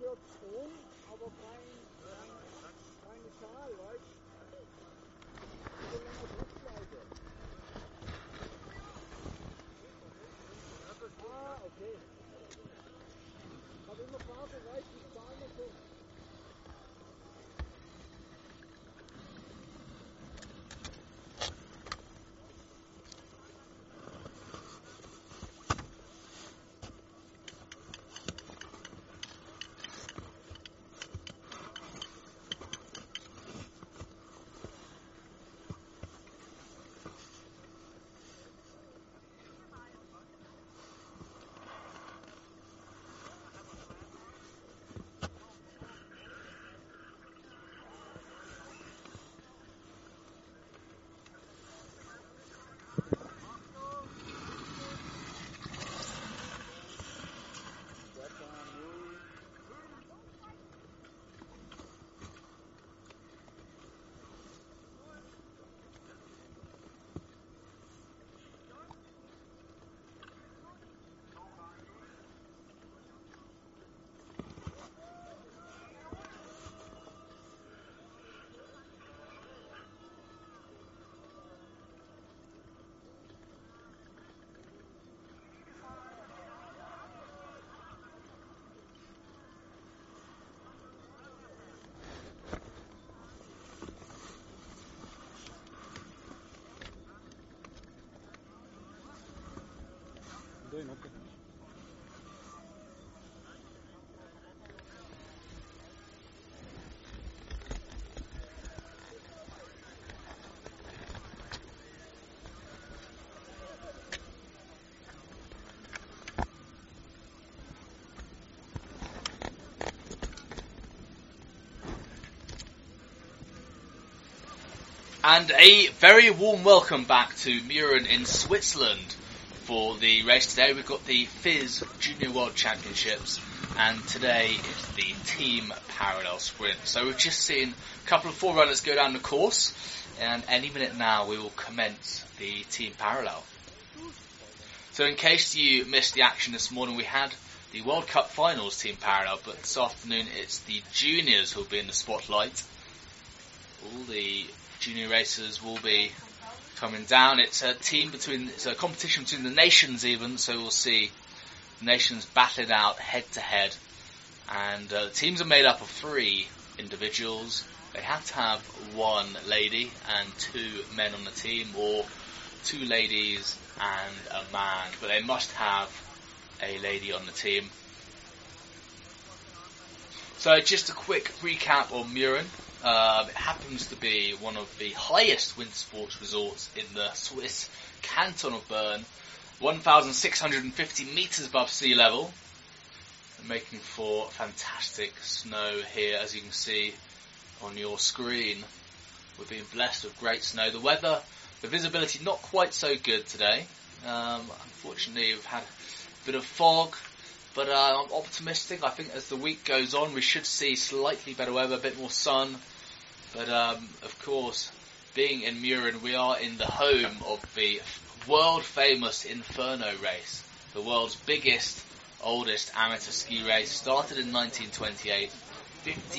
gehört Strom, aber kein, kein, keine Zahl, weißt du? So lange Druckschleife. Ah, okay. Ich habe immer Farbe, weiß die Zahl nicht so. And a very warm welcome back to Mürren in Switzerland for the race today. We've got the FIS Junior World Championships, and today is the team parallel sprint. So we've just seen a couple of forerunners go down the course, and any minute now we will commence the team parallel. So in case you missed the action this morning, we had the World Cup Finals team parallel, but this afternoon it's the juniors who'll be in the spotlight. All the junior racers will be coming down. It's a team between, it's a competition between the nations even, so we'll see nations battling out head to head. And uh, the teams are made up of three individuals. They have to have one lady and two men on the team, or two ladies and a man, but they must have a lady on the team. So just a quick recap on Mürren. Um, it happens to be one of the highest winter sports resorts in the Swiss canton of Bern, 1,650 metres above sea level, making for fantastic snow here, as you can see on your screen. We're being blessed with great snow. The weather, the visibility, not quite so good today. Um, unfortunately, we've had a bit of fog, but uh, I'm optimistic. I think as the week goes on, we should see slightly better weather, a bit more sun. But um, of course, being in Mürren, we are in the home of the world famous Inferno race, the world's biggest, oldest amateur ski race. Started in 1928, 50